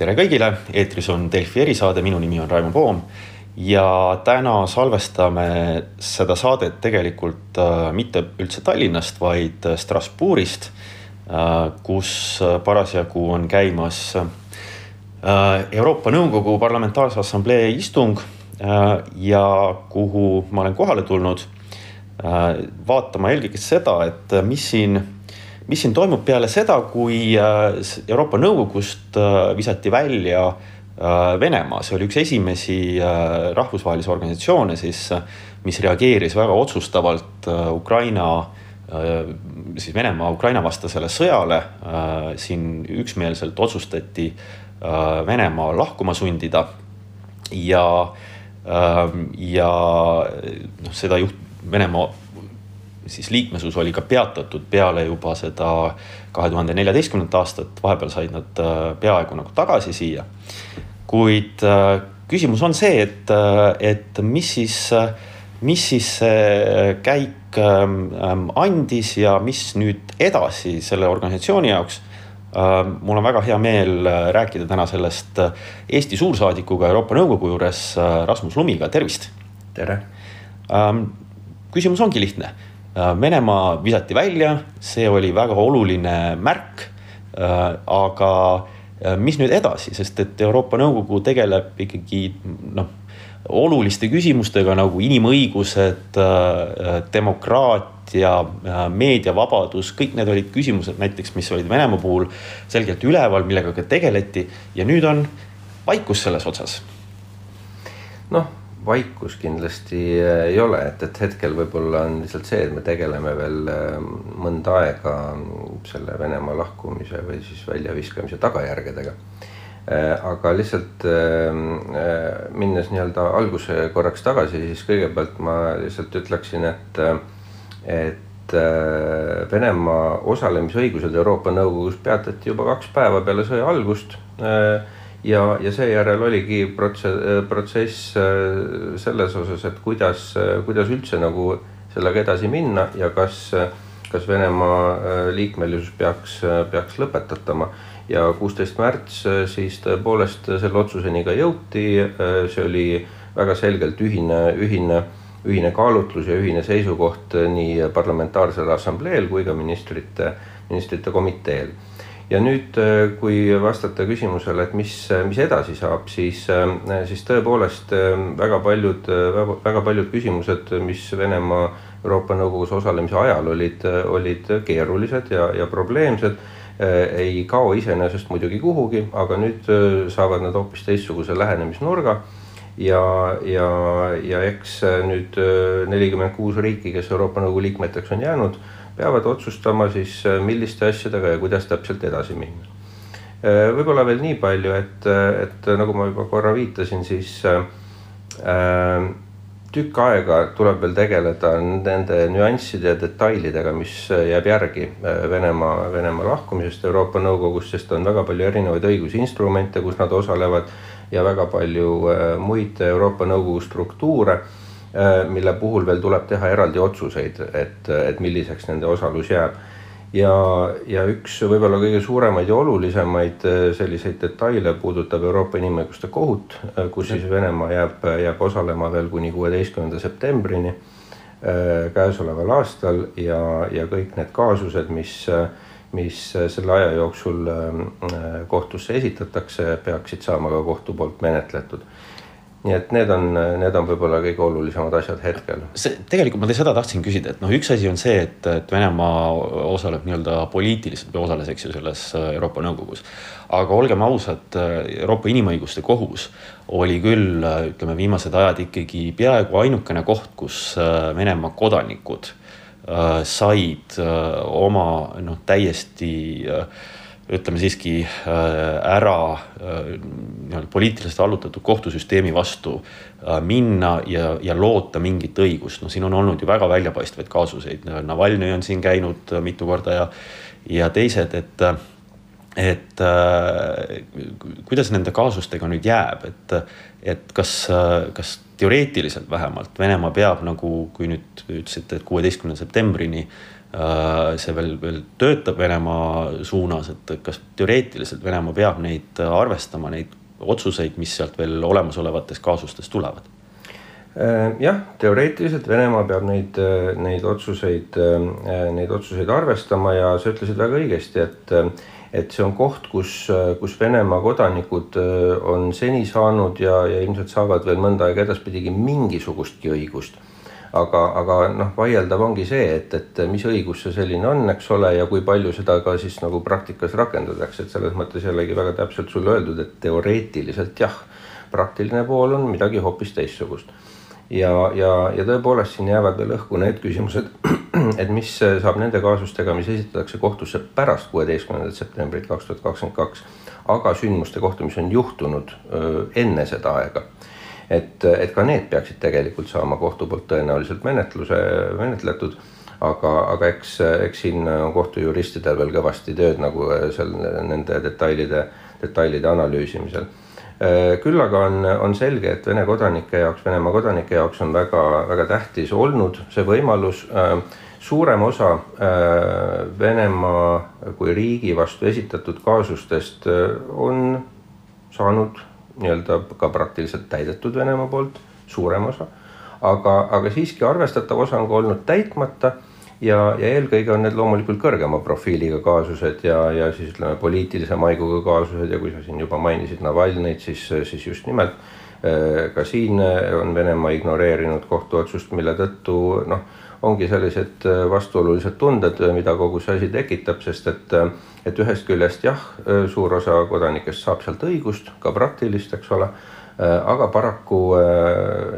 tere kõigile, eetris on Delfi erisaade, minu nimi on Raimo Poom ja täna salvestame seda saadet tegelikult äh, mitte üldse Tallinnast, vaid Strasbourgist äh,, kus parasjagu on käimas äh, Euroopa Nõukogu Parlamentaarse Assamblee istung äh, ja kuhu ma olen kohale tulnud äh, vaatama eelkõige seda, et mis siin mis siin toimub peale seda, kui äh, Euroopa Nõukogust äh, visati välja äh, Venemaa, see oli üks esimesi rahvusvahelisi organisatsioone siis, mis reageeris väga otsustavalt Ukraina, siis Venemaa Ukraina vastasele sõjale. siin üksmeelselt otsustati Venemaa lahkuma sundida ja, ja noh, seda juht, Venemaa siis liikmesus oli ka peatatud peale juba seda kahe tuhande neljateistkümnendat aastat, vahepeal said nad äh, peaaegu nagu tagasi siia. kuid äh, küsimus on see, et, äh, et mis siis, mis siis see käik ähm, ähm, andis ja mis nüüd edasi selle organisatsiooni jaoks mul on väga hea meel rääkida täna sellest Eesti suursaadikuga Euroopa Nõukogu juures, Rasmus Lumiga, tervist. tere. Ähm, küsimus ongi lihtne Venemaa visati välja, see oli väga oluline märk. Äh, aga äh, mis nüüd edasi, sest et Euroopa Nõukogu tegeleb ikkagi noh, oluliste küsimustega nagu inimõigused, demokraatia, meediavabadus, kõik need olid küsimused näiteks, mis olid Venemaa puhul selgelt üleval, millega ka tegeleti ja nüüd on vaikus selles otsas. noh vaikus kindlasti äh, ei ole, et, et hetkel võib-olla on lihtsalt see, et me tegeleme veel äh, mõnda aega selle Venemaa lahkumise või siis väljaviskamise tagajärgedega. Äh, aga lihtsalt minnes nii-öelda alguse korraks tagasi, siis kõigepealt ma lihtsalt ütleksin, et, et Venemaa osalemisõigused Euroopa Nõukogus peatati juba kaks päeva peale sõja algust ja, ja seejärel oligi protsess, protsess äh, selles osas, et kuidas, kuidas üldse nagu sellega edasi minna ja kas, kas Venemaa äh, liikmelisus peaks, peaks lõpetatama. ja kuusteist märts äh, siis tõepoolest selle otsuseni ka jõuti, see oli väga selgelt ühine, ühine, ühine kaalutlus ja ühine seisukoht nii parlamentaarsel assambleel kui ka ministrite, ministrite komiteel ja nüüd, äh, kui vastata küsimusele, et mis, mis edasi saab, siis, äh, siis tõepoolest äh, väga paljud, väga paljud küsimused, mis Venemaa Euroopa Nõukogus osalemise ajal olid, olid keerulised ja, ja probleemsed ei kao iseenesest muidugi kuhugi, aga nüüd saavad nad hoopis teistsuguse lähenemisnurga. ja, ja, ja eks nüüd nelikümmend kuus riiki, kes Euroopa Nõukogu liikmeteks on jäänud peavad otsustama siis, äh, milliste asjadega ja kuidas täpselt edasi minna. Äh, võib-olla veel nii palju, et, äh, et nagu ma juba korra viitasin, siis äh, tükk aega tuleb veel tegeleda nende nüansside ja detailidega, mis jääb järgi Venemaa, Venemaa lahkumisest Euroopa Nõukogust, sest on väga palju erinevaid õigusinstrumente, kus nad osalevad ja väga palju muid Euroopa Nõukogu struktuure mille puhul veel tuleb teha eraldi otsuseid, et, et milliseks nende osalus jääb. ja, ja üks võib-olla kõige suuremaid ja olulisemaid äh, selliseid detaile puudutab Euroopa Inimõiguste Kohut, äh, kus siis Venemaa jääb, jääb osalema veel kuni kuueteistkümnenda septembrini käesoleval aastal ja, ja kõik need kaasused, mis, mis selle aja jooksul kohtusse esitatakse, peaksid saama ka kohtu poolt menetletud nii et need on, need on võib-olla kõige olulisemad asjad hetkel. see tegelikult ma seda tahtsin küsida, et noh, üks asi on see, et, et Venemaa osaleb nii-öelda poliitiliselt või osales, eks ju, selles äh, Euroopa Nõukogus. aga olgem ausad, äh, Euroopa Inimõiguste Kohus oli küll, äh, ütleme, viimased ajad ikkagi peaaegu ainukene koht, kus Venemaa kodanikud said oma noh, täiesti äh, ütleme siiski äh, ära äh, nii-öelda poliitiliselt allutatud kohtusüsteemi vastu äh, minna ja, ja loota mingit õigust. no siin on olnud ju väga väljapaistvaid kaasuseid, Navalnõi on siin käinud mitu korda ja, ja teised, et et kuidas nende kaasustega nüüd jääb, et, et kas, kas teoreetiliselt vähemalt Venemaa peab nagu, kui nüüd ütlesite, et kuueteistkümnenda septembrini äh, see veel, veel töötab Venemaa suunas, et kas teoreetiliselt Venemaa peab neid arvestama, neid otsuseid, mis sealt veel olemasolevates kaasustes tulevad? Äh, jah, teoreetiliselt Venemaa peab neid, neid otsuseid, neid otsuseid arvestama ja sa ütlesid väga õigesti, et et see on koht, kus, kus Venemaa kodanikud äh, on seni saanud ja, ja ilmselt saavad veel mõnda aega edaspidigi mingisugustki õigust. Aga, aga noh, vaieldav ongi see, et, et mis õigus see selline on, eks ole, ja kui palju seda ka siis nagu praktikas rakendatakse, et selles mõttes jällegi väga täpselt sulle öeldud, et teoreetiliselt jah, praktiline pool on midagi hoopis teistsugust ja, ja, ja tõepoolest siin jäävad veel õhku need küsimused, et mis saab nende kaasustega, mis esitatakse kohtusse pärast kuueteistkümnendat septembrit kaks tuhat kakskümmend kaks, aga sündmuste kohta, mis on juhtunud öö, enne seda aega. Et, et ka need peaksid tegelikult saama kohtu poolt tõenäoliselt menetluse, menetletud aga, aga eks, eks siin on kohtujuristidel veel kõvasti tööd nagu seal nende detailide, detailide analüüsimisel Äh, küll aga on, on selge, et Vene kodanike jaoks, Venemaa kodanike jaoks on väga-väga tähtis olnud see võimalus. Äh, suurem osa Venemaa kui riigi vastu esitatud kaasustest on saanud nii-öelda ka praktiliselt täidetud Venemaa poolt, suurem osa. aga, aga siiski arvestatav osa on ka olnud täitmata ja, ja eelkõige on need loomulikult kõrgema profiiliga kaasused ja, ja siis ütleme, poliitilise maiguga kaasused ja kui sa siin juba mainisid Navalnõit, siis, siis just nimelt äh, ka siin on Venemaa ignoreerinud kohtuotsust, mille tõttu noh, ongi sellised äh, vastuolulised tunded, mida kogu see asi tekitab, sest et, et ühest küljest jah, suur osa kodanikest saab sealt õigust, ka praktilist, eks ole äh, aga paraku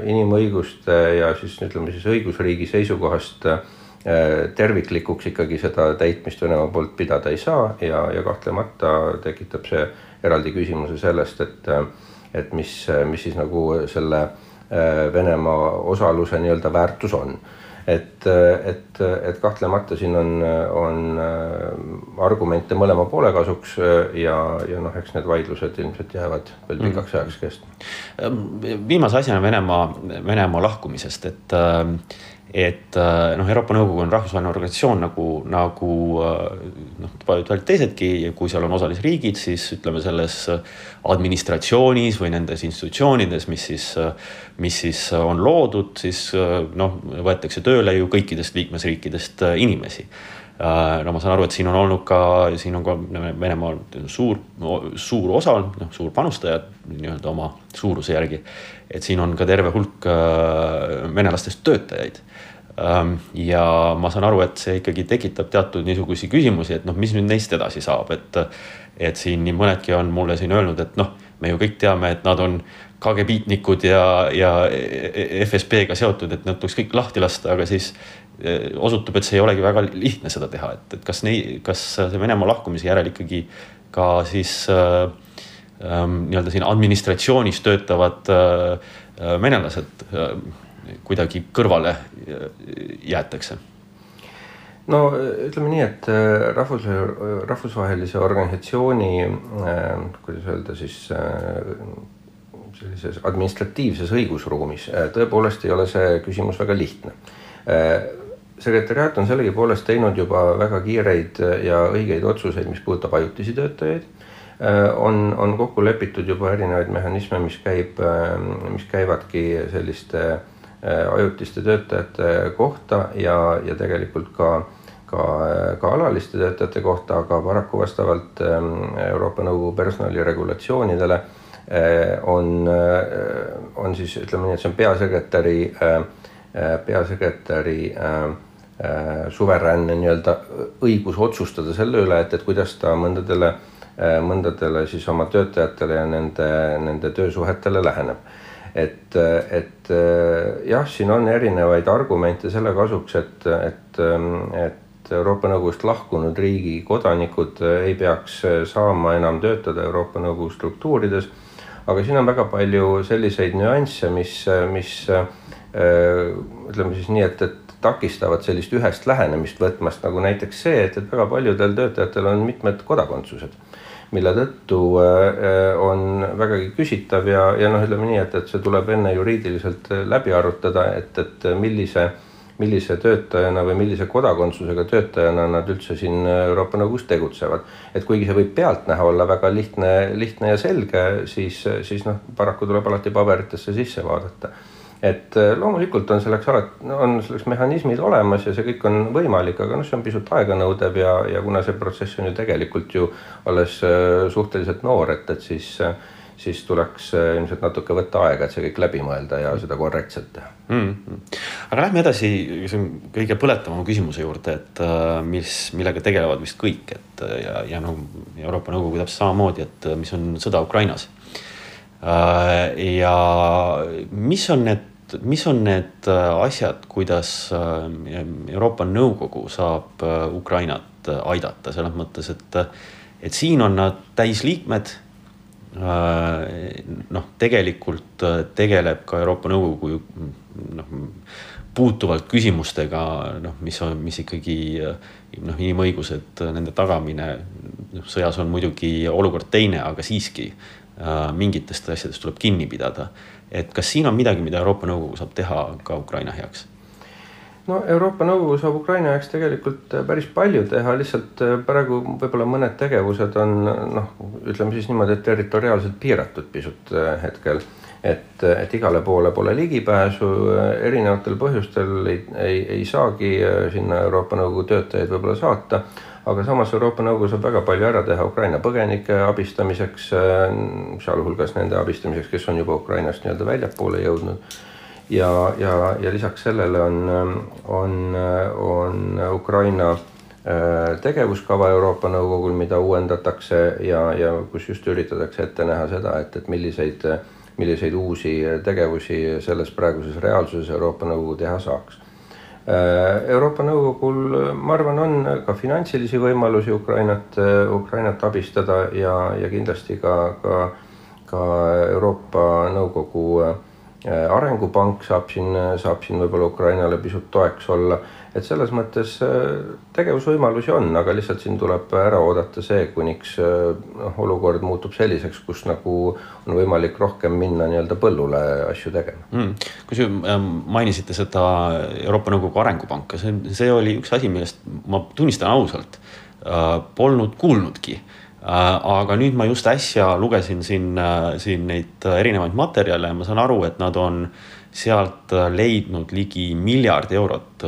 inimõiguste ja siis ütleme siis õigusriigi seisukohast äh, Äh, terviklikuks ikkagi seda täitmist Venemaa poolt pidada ei saa ja, ja kahtlemata tekitab see eraldi küsimuse sellest, et, et mis, mis siis nagu selle äh, Venemaa osaluse nii-öelda väärtus on. Et, et, et kahtlemata siin on, on äh, argumente mõlema poole kasuks ja, ja noh, eks need vaidlused ilmselt jäävad veel mm. pikaks ajaks kestma. viimase asjana Venemaa, Venemaa lahkumisest, et äh, et äh, noh, Euroopa Nõukogu on rahvusvaheline organisatsioon nagu, nagu äh, noh, paljud teisedki ja kui seal on osalisriigid, siis ütleme selles administratsioonis või nendes institutsioonides, mis siis, mis siis on loodud, siis noh, võetakse tööle ju kõikidest liikmesriikidest inimesi no ma saan aru, et siin on olnud ka, siin on ka Venemaal suur, suur osa, noh, suur panustaja nii-öelda oma suuruse järgi. et siin on ka terve hulk venelastest töötajaid Ähm, ja ma saan aru, et see ikkagi tekitab teatud niisuguseid küsimusi, et noh, mis nüüd neist edasi saab, et. et siin nii mõnedki on mulle siin öelnud, et noh, me ju kõik teame, et nad on KGB-tnikud ja, ja FSB-ga seotud, et nad tuleks kõik lahti lasta, aga siis eh, osutub, et see ei olegi väga lihtne seda teha, et, et kas nei-, kas see Venemaa lahkumise järel ikkagi ka siis äh, äh, nii-öelda siin administratsioonis töötavad äh, venelased äh, kuidagi kõrvale jäetakse? no ütleme nii, et rahvus, rahvusvahelise organisatsiooni, äh, kuidas öelda siis äh, sellises administratiivses õigusruumis tõepoolest ei ole see küsimus väga lihtne. sekretäriaat on sellegipoolest teinud juba väga kiireid ja õigeid otsuseid, mis puudutab ajutisi töötajaid on, on kokku lepitud juba erinevaid mehhanisme, mis käib, mis käivadki selliste Äh, ajutiste töötajate kohta ja, ja tegelikult ka, ka, ka alaliste töötajate kohta, aga paraku vastavalt Euroopa Nõukogu personaliregulatsioonidele äh, on, äh, on siis ütleme nii, et see on peasekretäri, peasekretäri suveräänne nii-öelda õigus otsustada selle üle, et, et kuidas ta mõndadele, mõndadele siis oma töötajatele ja nende, nende töösuhetele läheneb et, et jah, siin on erinevaid argumente selle kasuks, et, et, et Euroopa Nõukogust lahkunud riigi kodanikud ei peaks saama enam töötada Euroopa Nõukogu struktuurides. Aga siin on väga palju selliseid nüansse, mis, mis ütleme siis nii, et, et takistavad sellist ühest lähenemist võtmast, nagu näiteks see, et, et väga paljudel töötajatel on mitmed kodakondsused mille tõttu on vägagi küsitav ja, ja noh, ütleme nii, et, et see tuleb enne juriidiliselt läbi arutada, et, et millise millise töötajana või millise kodakondsusega töötajana nad üldse siin Euroopa Nõukogus tegutsevad. et kuigi see võib pealtnäha olla väga lihtne, lihtne ja selge, siis, siis noh, paraku tuleb alati paberitesse sisse vaadata et äh, loomulikult on selleks alati, on selleks mehhanismid olemas ja see kõik on võimalik, aga noh, see on pisut aeganõudev ja, ja kuna see protsess on ju tegelikult ju alles äh, suhteliselt noor, et, et siis äh, siis tuleks äh, ilmselt natuke võtta aega, et see kõik läbi mõelda ja seda korrektselt teha mm. -hmm. aga lähme edasi kõige põletavama küsimuse juurde, et äh, mis, millega tegelevad vist kõik, et äh, ja, ja noh, Euroopa Nõukogu täpselt samamoodi, et mis on sõda Ukrainas. ja mis on need mis on need asjad, kuidas Euroopa Nõukogu saab Ukrainat aidata selles mõttes, et, et siin on nad täisliikmed noh, tegelikult äh, tegeleb ka Euroopa Nõukogu noh, puutuvalt küsimustega, noh, mis on, mis ikkagi noh, inimõigused, nende tagamine. noh, sõjas on muidugi olukord teine, aga siiski äh, mingitest asjadest tuleb kinni pidada. et kas siin on midagi, mida Euroopa Nõukogu saab teha ka Ukraina heaks? No Euroopa Nõukogu saab Ukraina jaoks tegelikult äh, päris palju teha, lihtsalt äh, praegu võib-olla mõned tegevused on noh, ütleme siis niimoodi, et territoriaalselt piiratud pisut äh, hetkel. et, et igale poole pole ligipääsu, erinevatel põhjustel ei, ei, ei saagi sinna Euroopa Nõukogu töötajaid võib-olla saata aga samas Euroopa Nõukogu saab väga palju ära teha Ukraina põgenike abistamiseks, sealhulgas nende abistamiseks, kes on juba Ukrainast nii-öelda väljapoole jõudnud ja, ja, ja lisaks sellele on, on, on Ukraina äh, tegevuskava Euroopa Nõukogul, mida uuendatakse ja, ja kus just üritatakse ette näha seda, et, et milliseid, milliseid uusi tegevusi selles praeguses reaalsuses Euroopa Nõukogu teha saaks. Äh, Euroopa Nõukogul, ma arvan, on ka finantsilisi võimalusi Ukrainat, Ukrainat abistada ja, ja kindlasti ka, ka, ka Euroopa Nõukogu äh, arengupank saab siin, saab siin võib-olla Ukrainale pisut toeks olla. et selles mõttes äh, tegevusvõimalusi on, aga lihtsalt siin tuleb ära oodata see, kuniks äh, noh, olukord muutub selliseks, kus nagu on võimalik rohkem minna nii-öelda põllule asju tegema. Mm.. kui te ähm, mainisite seda Euroopa Nõukogu Arengupanka, see, see oli üks asi, millest ma tunnistan ausalt äh, polnud kuulnudki. Äh, aga nüüd ma just äsja lugesin siin, äh, siin neid äh, erinevaid materjale ja ma saan aru, et nad on sealt leidnud ligi miljard eurot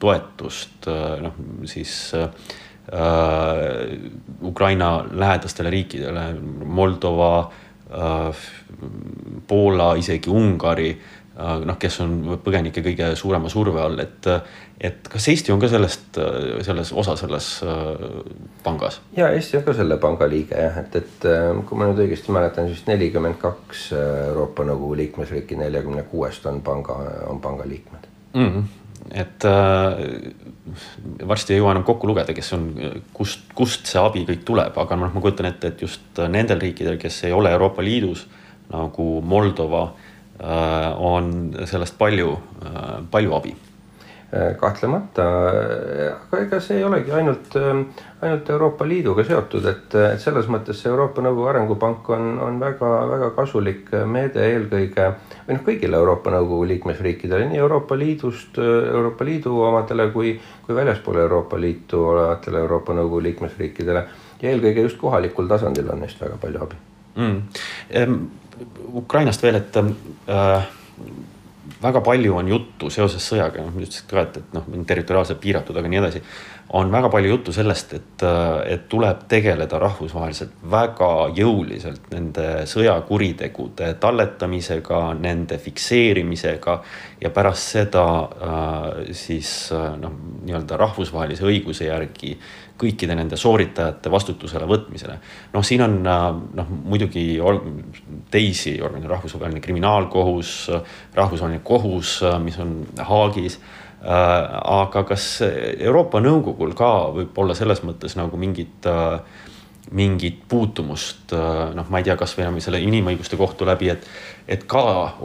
toetust, noh siis äh, Ukraina lähedastele riikidele, Moldova äh,, Poola, isegi Ungari äh,, noh, kes on põgenike kõige suurema surve all, et et kas Eesti on ka sellest, selles osa selles äh, pangas? ja Eesti on ka selle panga liige jah, et, et äh, kui ma nüüd õigesti mäletan, siis nelikümmend kaks äh, Euroopa Nõukogu liikmesriiki neljakümne kuuest on panga, on panga liikmed mm. -hmm et äh, varsti ei jõua enam kokku lugeda, kes on, kust, kust see abi kõik tuleb, aga noh, ma kujutan ette, et just nendel riikidel, kes ei ole Euroopa Liidus nagu Moldova äh,, on sellest palju äh,, palju abi. Äh, kahtlemata, aga ega see ei olegi ainult, ainult Euroopa Liiduga seotud, et, et selles mõttes see Euroopa Nõukogu Arengupank on, on väga-väga kasulik meede eelkõige või noh, kõigile Euroopa Nõukogu liikmesriikidele, nii Euroopa Liidust, Euroopa Liidu omadele kui, kui väljaspool Euroopa Liitu olevatele Euroopa Nõukogu liikmesriikidele. Ja eelkõige just kohalikul tasandil on neist väga palju abi. Mm.. Ukrainast veel, et äh, väga palju on juttu seoses sõjaga, noh, ütlesid ka, et, et noh, territoriaalselt piiratud, aga nii edasi. On väga palju juttu sellest, et, et tuleb tegeleda rahvusvaheliselt väga jõuliselt nende sõjakuritegude talletamisega, nende fikseerimisega. ja pärast seda äh, siis noh, nii-öelda rahvusvahelise õiguse järgi kõikide nende sooritajate vastutusele võtmisele. noh, siin on noh, muidugi teisi rahvusvaheline kriminaalkohus, rahvusvaheline kohus, mis on Haagis aga kas Euroopa Nõukogul ka võib olla selles mõttes nagu mingit äh, mingit puutumust, äh, noh, ma ei tea, kasvõi enam selle inimõiguste kohtu läbi, et, et ka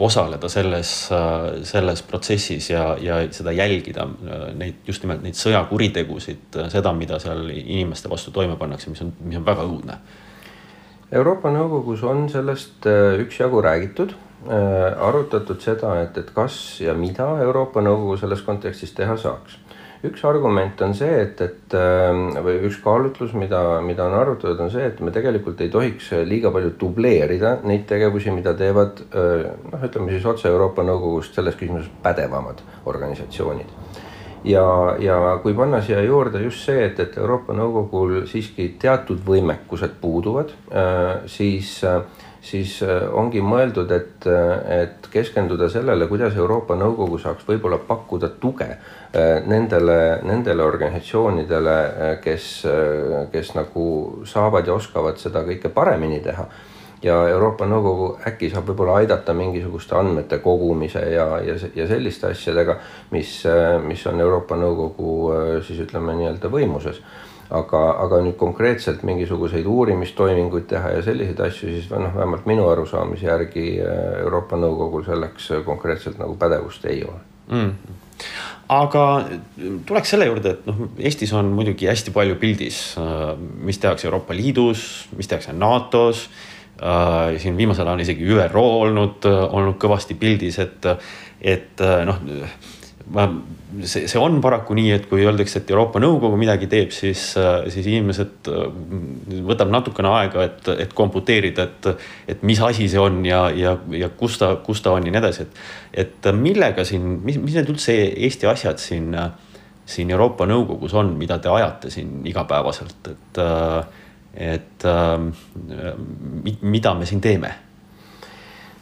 osaleda selles, äh, selles protsessis ja, ja seda jälgida, äh, neid just nimelt neid sõjakuritegusid, seda, mida seal inimeste vastu toime pannakse, mis on, mis on väga õudne. Euroopa Nõukogus on sellest äh, üksjagu räägitud, arutatud seda, et, et kas ja mida Euroopa Nõukogu selles kontekstis teha saaks üks argument on see, et, et ähm, või üks kaalutlus, mida, mida on arutatud, on see, et me tegelikult ei tohiks liiga palju dubleerida neid tegevusi, mida teevad äh, noh, ütleme siis otse Euroopa Nõukogust selles küsimuses pädevamad organisatsioonid. ja, ja kui panna siia juurde just see, et, et Euroopa Nõukogul siiski teatud võimekused puuduvad, äh, siis äh, siis äh, ongi mõeldud, et, äh, et keskenduda sellele, kuidas Euroopa Nõukogu saaks võib-olla pakkuda tuge äh, nendele, nendele organisatsioonidele, kes, kes nagu saavad ja oskavad seda kõike paremini teha ja Euroopa Nõukogu äkki saab võib-olla aidata mingisuguste andmete kogumise ja, ja, ja selliste asjadega, mis, mis on Euroopa Nõukogu siis ütleme nii-öelda võimuses aga, aga nüüd konkreetselt mingisuguseid uurimistoiminguid teha ja selliseid asju, siis noh, vähemalt minu arusaamise järgi äh, Euroopa Nõukogul selleks äh, konkreetselt nagu pädevust ei ole mm aga tuleks selle juurde, et noh, Eestis on muidugi hästi palju pildis, äh, mis tehakse Euroopa Liidus, mis tehakse NATO-s äh,. Siin viimasel ajal isegi ÜRO olnud, olnud kõvasti pildis, et, et noh ma, see, see on paraku nii, et kui öeldakse, et Euroopa Nõukogu midagi teeb, siis, siis inimesed äh, võtab natukene aega, et, et komputeerida, et, et mis asi see on ja, ja, ja kus ta, kus ta on ja nii edasi, et. et millega siin, mis, mis need üldse Eesti asjad siin, siin Euroopa Nõukogus on, mida te ajate siin igapäevaselt, et, et mida me siin teeme?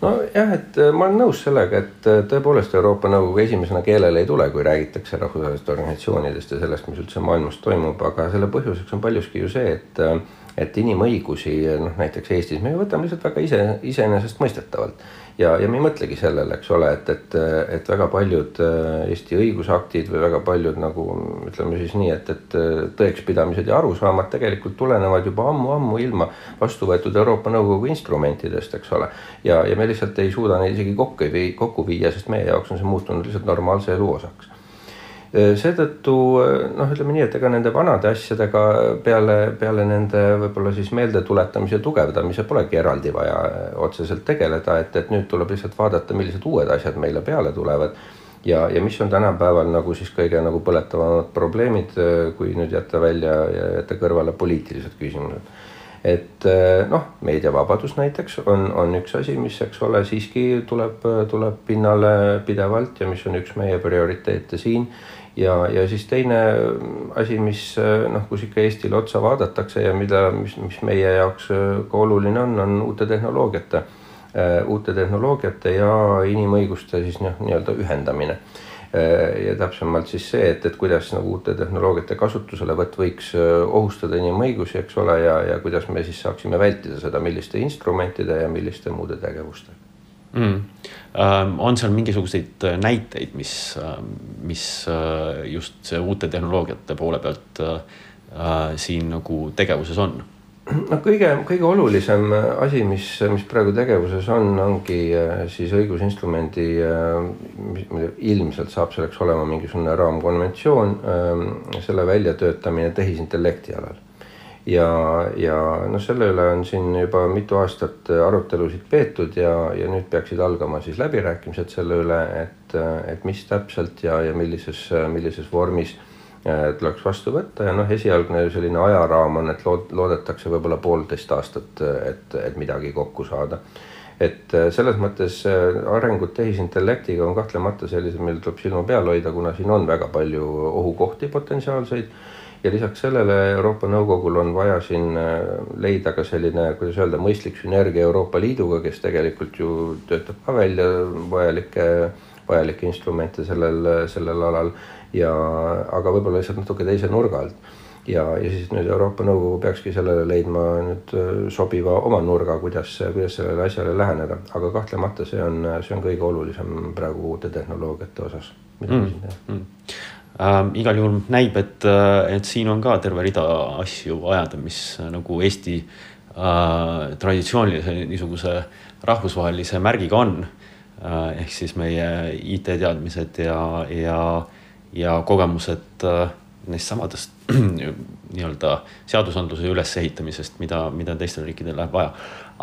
Nojah, et äh, ma olen nõus sellega, et äh, tõepoolest Euroopa Nõukogu esimesena keelele ei tule, kui räägitakse rahvusvahelistest organisatsioonidest ja sellest, mis üldse maailmas toimub, aga selle põhjuseks on paljuski ju see, et äh, et inimõigusi noh, näiteks Eestis me võtame lihtsalt väga ise, iseenesestmõistetavalt ja, ja me ei mõtlegi sellele, eks ole, et, et, et väga paljud äh, Eesti õigusaktid või väga paljud nagu ütleme siis nii, et, et äh, tõekspidamised ja arusaamad tegelikult tulenevad juba ammu-ammu ilma vastu võetud Euroopa Nõukogu instrumentidest, eks ole. ja, ja me lihtsalt ei suuda neid isegi kokku, kokku viia, sest meie jaoks on see muutunud lihtsalt normaalse elu osaks seetõttu äh, noh, ütleme nii, et ega nende vanade asjadega peale, peale nende võib-olla siis meeldetuletamise tugevdamise polegi eraldi vaja äh, otseselt tegeleda, et, et nüüd tuleb lihtsalt vaadata, millised uued asjad meile peale tulevad. ja, ja mis on tänapäeval nagu siis kõige nagu põletavamad probleemid, kui nüüd jätta välja ja jätta kõrvale poliitilised küsimused et noh, meediavabadus näiteks on, on üks asi, mis, eks ole, siiski tuleb, tuleb pinnale pidevalt ja mis on üks meie prioriteete siin. Ja, ja siis teine asi, mis noh, kus ikka Eestile otsa vaadatakse ja mida, mis, mis meie jaoks äh, ka oluline on, on uute tehnoloogiate, uute tehnoloogiate ja inimõiguste siis noh, nii-öelda ühendamine ja täpsemalt siis see, et, et kuidas nagu uute tehnoloogiate kasutuselevõtt võiks ohustada inimõigusi, eks ole, ja, ja kuidas me siis saaksime vältida seda, milliste instrumentide ja milliste muude tegevustega mm.. on seal mingisuguseid äh, näiteid, mis, äh, mis äh, just see uute tehnoloogiate poole pealt siin nagu tegevuses on? Noh, kõige, kõige olulisem asi, mis, mis praegu tegevuses on, ongi siis õigusinstrumendi, ilmselt saab selleks olema mingisugune raamkonventsioon, selle väljatöötamine tehisintellekti alal. Ja, ja noh, selle üle on siin juba mitu aastat arutelusid peetud ja, ja nüüd peaksid algama siis läbirääkimised selle üle, et, et mis täpselt ja, ja millises, millises vormis äh, tuleks vastu võtta ja noh, esialgne selline ajaraam on, et lood, loodetakse võib-olla poolteist aastat, et, et midagi kokku saada. et äh, selles mõttes äh, arengud tehisintellektiga on kahtlemata sellised, millel tuleb silma peal hoida, kuna siin on väga palju ohukohti potentsiaalseid ja lisaks sellele Euroopa Nõukogul on vaja siin äh, leida ka selline, kuidas öelda, mõistlik sünergia Euroopa Liiduga, kes tegelikult ju töötab ka välja vajalikke, vajalikke instrumente sellel, sellel alal ja aga võib-olla lihtsalt natuke teise nurga alt. Ja, ja siis nüüd Euroopa Nõukogu peakski sellele leidma nüüd äh, sobiva oma nurga, kuidas, kuidas sellele asjale läheneda, aga kahtlemata see on, see on kõige olulisem praegu uute tehnoloogiate osas, mida me siin teeme mm. Äh,. igal juhul näib, et, äh, et siin on ka terve rida asju ajada, mis äh, nagu Eesti äh, traditsioonilise niisuguse rahvusvahelise märgiga on. Äh,. ehk siis meie IT-teadmised ja, ja, ja kogemused äh, neist samadest nii-öelda seadusandluse ülesehitamisest, mida, mida teistel riikidel läheb vaja.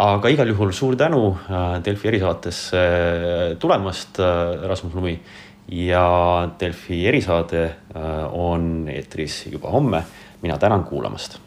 aga igal juhul suur tänu Delfi erisaatesse tulemast, Rasmus Lumi ja Delfi erisaade on eetris juba homme. mina tänan kuulamast